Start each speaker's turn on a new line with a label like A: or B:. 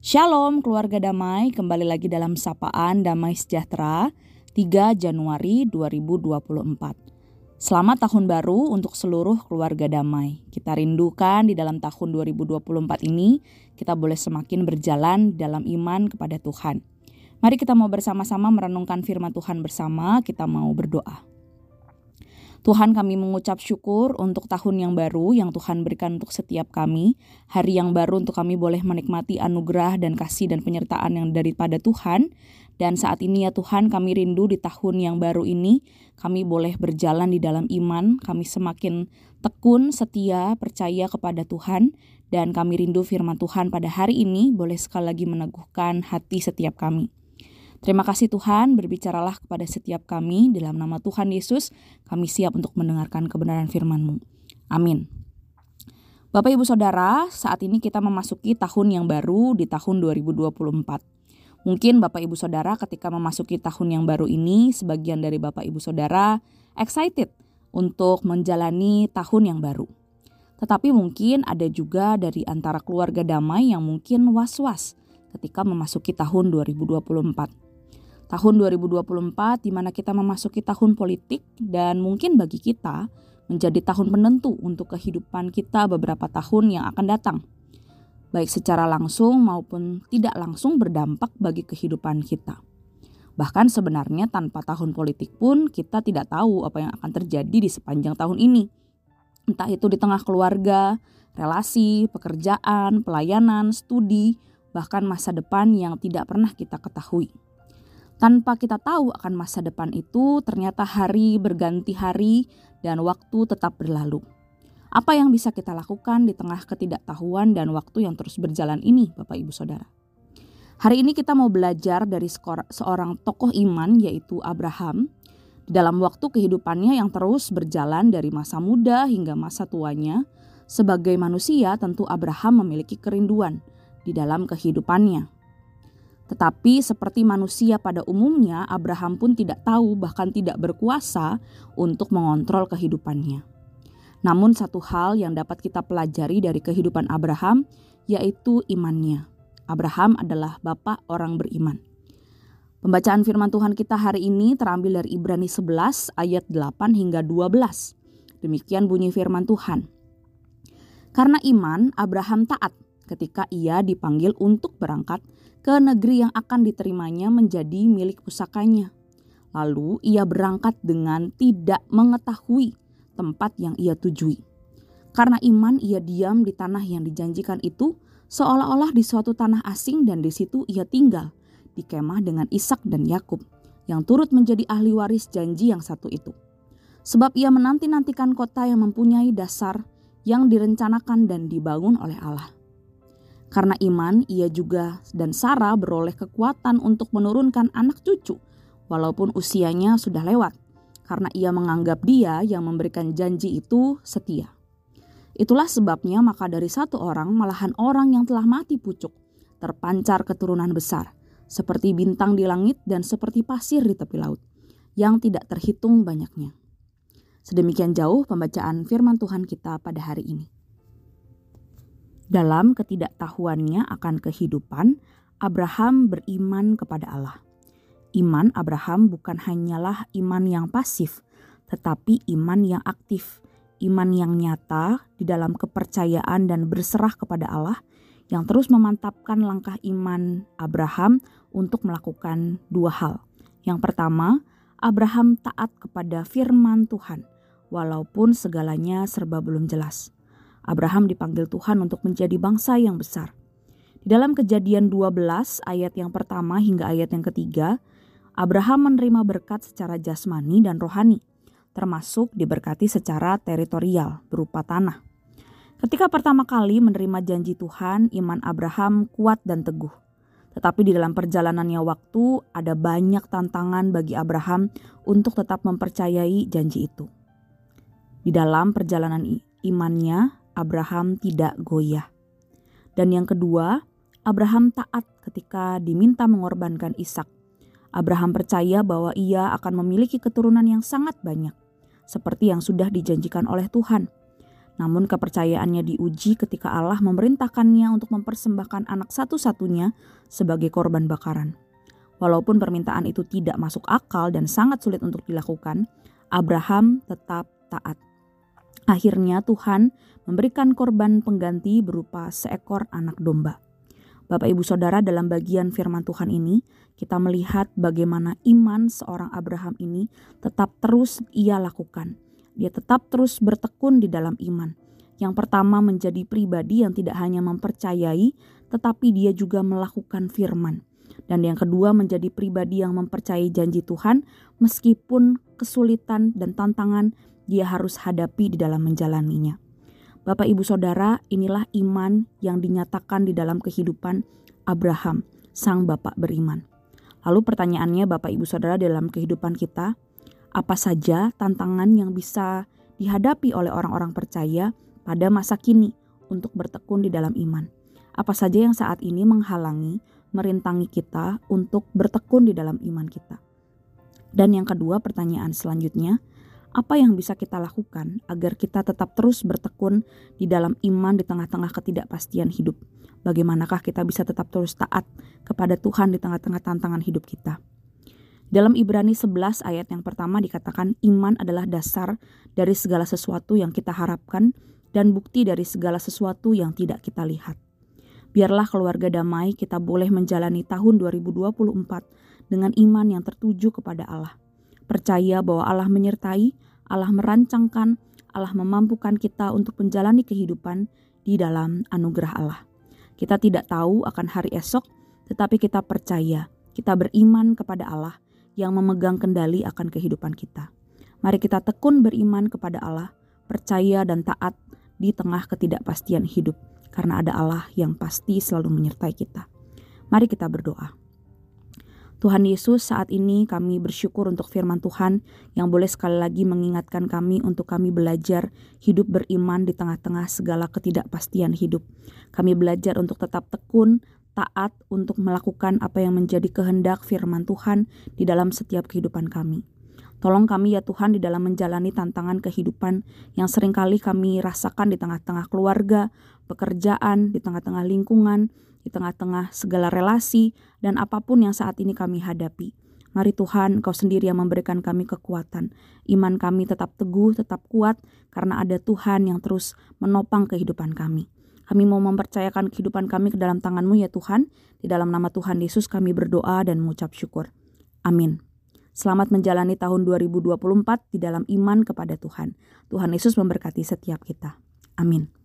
A: Shalom keluarga damai, kembali lagi dalam sapaan damai sejahtera 3 Januari 2024. Selamat tahun baru untuk seluruh keluarga damai. Kita rindukan di dalam tahun 2024 ini kita boleh semakin berjalan dalam iman kepada Tuhan. Mari kita mau bersama-sama merenungkan firman Tuhan bersama, kita mau berdoa. Tuhan kami mengucap syukur untuk tahun yang baru yang Tuhan berikan untuk setiap kami. Hari yang baru untuk kami boleh menikmati anugerah dan kasih dan penyertaan yang daripada Tuhan. Dan saat ini ya Tuhan kami rindu di tahun yang baru ini kami boleh berjalan di dalam iman. Kami semakin tekun, setia, percaya kepada Tuhan. Dan kami rindu firman Tuhan pada hari ini boleh sekali lagi meneguhkan hati setiap kami. Terima kasih Tuhan, berbicaralah kepada setiap kami dalam nama Tuhan Yesus, kami siap untuk mendengarkan kebenaran firman-Mu. Amin. Bapak Ibu Saudara, saat ini kita memasuki tahun yang baru di tahun 2024. Mungkin Bapak Ibu Saudara ketika memasuki tahun yang baru ini, sebagian dari Bapak Ibu Saudara excited untuk menjalani tahun yang baru. Tetapi mungkin ada juga dari antara keluarga damai yang mungkin was-was ketika memasuki tahun 2024 tahun 2024 di mana kita memasuki tahun politik dan mungkin bagi kita menjadi tahun penentu untuk kehidupan kita beberapa tahun yang akan datang. Baik secara langsung maupun tidak langsung berdampak bagi kehidupan kita. Bahkan sebenarnya tanpa tahun politik pun kita tidak tahu apa yang akan terjadi di sepanjang tahun ini. Entah itu di tengah keluarga, relasi, pekerjaan, pelayanan, studi, bahkan masa depan yang tidak pernah kita ketahui. Tanpa kita tahu akan masa depan itu, ternyata hari berganti hari dan waktu tetap berlalu. Apa yang bisa kita lakukan di tengah ketidaktahuan dan waktu yang terus berjalan ini, Bapak Ibu Saudara? Hari ini kita mau belajar dari seorang tokoh iman yaitu Abraham dalam waktu kehidupannya yang terus berjalan dari masa muda hingga masa tuanya. Sebagai manusia, tentu Abraham memiliki kerinduan di dalam kehidupannya tetapi seperti manusia pada umumnya, Abraham pun tidak tahu bahkan tidak berkuasa untuk mengontrol kehidupannya. Namun satu hal yang dapat kita pelajari dari kehidupan Abraham yaitu imannya. Abraham adalah bapak orang beriman. Pembacaan firman Tuhan kita hari ini terambil dari Ibrani 11 ayat 8 hingga 12. Demikian bunyi firman Tuhan. Karena iman, Abraham taat ketika ia dipanggil untuk berangkat ke negeri yang akan diterimanya menjadi milik pusakanya. Lalu ia berangkat dengan tidak mengetahui tempat yang ia tujui. Karena iman ia diam di tanah yang dijanjikan itu seolah-olah di suatu tanah asing dan di situ ia tinggal di kemah dengan Ishak dan Yakub yang turut menjadi ahli waris janji yang satu itu. Sebab ia menanti-nantikan kota yang mempunyai dasar yang direncanakan dan dibangun oleh Allah. Karena iman, ia juga dan Sarah beroleh kekuatan untuk menurunkan anak cucu, walaupun usianya sudah lewat, karena ia menganggap dia yang memberikan janji itu setia. Itulah sebabnya maka dari satu orang malahan orang yang telah mati pucuk, terpancar keturunan besar, seperti bintang di langit dan seperti pasir di tepi laut, yang tidak terhitung banyaknya. Sedemikian jauh pembacaan firman Tuhan kita pada hari ini. Dalam ketidaktahuannya akan kehidupan, Abraham beriman kepada Allah. Iman Abraham bukan hanyalah iman yang pasif, tetapi iman yang aktif, iman yang nyata di dalam kepercayaan dan berserah kepada Allah yang terus memantapkan langkah iman Abraham untuk melakukan dua hal. Yang pertama, Abraham taat kepada firman Tuhan, walaupun segalanya serba belum jelas. Abraham dipanggil Tuhan untuk menjadi bangsa yang besar. Di dalam kejadian 12 ayat yang pertama hingga ayat yang ketiga, Abraham menerima berkat secara jasmani dan rohani, termasuk diberkati secara teritorial berupa tanah. Ketika pertama kali menerima janji Tuhan, iman Abraham kuat dan teguh. Tetapi di dalam perjalanannya waktu, ada banyak tantangan bagi Abraham untuk tetap mempercayai janji itu. Di dalam perjalanan imannya, Abraham tidak goyah. Dan yang kedua, Abraham taat ketika diminta mengorbankan Ishak. Abraham percaya bahwa ia akan memiliki keturunan yang sangat banyak, seperti yang sudah dijanjikan oleh Tuhan. Namun kepercayaannya diuji ketika Allah memerintahkannya untuk mempersembahkan anak satu-satunya sebagai korban bakaran. Walaupun permintaan itu tidak masuk akal dan sangat sulit untuk dilakukan, Abraham tetap taat. Akhirnya Tuhan memberikan korban pengganti berupa seekor anak domba. Bapak Ibu Saudara dalam bagian firman Tuhan ini kita melihat bagaimana iman seorang Abraham ini tetap terus ia lakukan. Dia tetap terus bertekun di dalam iman. Yang pertama menjadi pribadi yang tidak hanya mempercayai tetapi dia juga melakukan firman. Dan yang kedua menjadi pribadi yang mempercayai janji Tuhan meskipun kesulitan dan tantangan dia harus hadapi di dalam menjalaninya. Bapak, ibu, saudara, inilah iman yang dinyatakan di dalam kehidupan Abraham, sang bapak beriman. Lalu, pertanyaannya, Bapak, ibu, saudara, dalam kehidupan kita, apa saja tantangan yang bisa dihadapi oleh orang-orang percaya pada masa kini untuk bertekun di dalam iman? Apa saja yang saat ini menghalangi, merintangi kita untuk bertekun di dalam iman kita? Dan yang kedua, pertanyaan selanjutnya, apa yang bisa kita lakukan agar kita tetap terus bertekun di dalam iman di tengah-tengah ketidakpastian hidup? Bagaimanakah kita bisa tetap terus taat kepada Tuhan di tengah-tengah tantangan hidup kita? Dalam Ibrani 11 ayat yang pertama dikatakan iman adalah dasar dari segala sesuatu yang kita harapkan dan bukti dari segala sesuatu yang tidak kita lihat. Biarlah keluarga damai kita boleh menjalani tahun 2024 dengan iman yang tertuju kepada Allah Percaya bahwa Allah menyertai, Allah merancangkan, Allah memampukan kita untuk menjalani kehidupan di dalam anugerah Allah. Kita tidak tahu akan hari esok, tetapi kita percaya, kita beriman kepada Allah yang memegang kendali akan kehidupan kita. Mari kita tekun beriman kepada Allah, percaya dan taat di tengah ketidakpastian hidup, karena ada Allah yang pasti selalu menyertai kita. Mari kita berdoa. Tuhan Yesus, saat ini kami bersyukur untuk firman Tuhan yang boleh sekali lagi mengingatkan kami untuk kami belajar hidup beriman di tengah-tengah segala ketidakpastian hidup. Kami belajar untuk tetap tekun, taat untuk melakukan apa yang menjadi kehendak firman Tuhan di dalam setiap kehidupan kami. Tolong kami ya Tuhan di dalam menjalani tantangan kehidupan yang sering kali kami rasakan di tengah-tengah keluarga, pekerjaan, di tengah-tengah lingkungan, di tengah-tengah segala relasi dan apa pun yang saat ini kami hadapi. Mari Tuhan, Engkau sendiri yang memberikan kami kekuatan. Iman kami tetap teguh, tetap kuat, karena ada Tuhan yang terus menopang kehidupan kami. Kami mau mempercayakan kehidupan kami ke dalam tangan-Mu ya Tuhan. Di dalam nama Tuhan Yesus kami berdoa dan mengucap syukur. Amin. Selamat menjalani tahun 2024 di dalam iman kepada Tuhan. Tuhan Yesus memberkati setiap kita. Amin.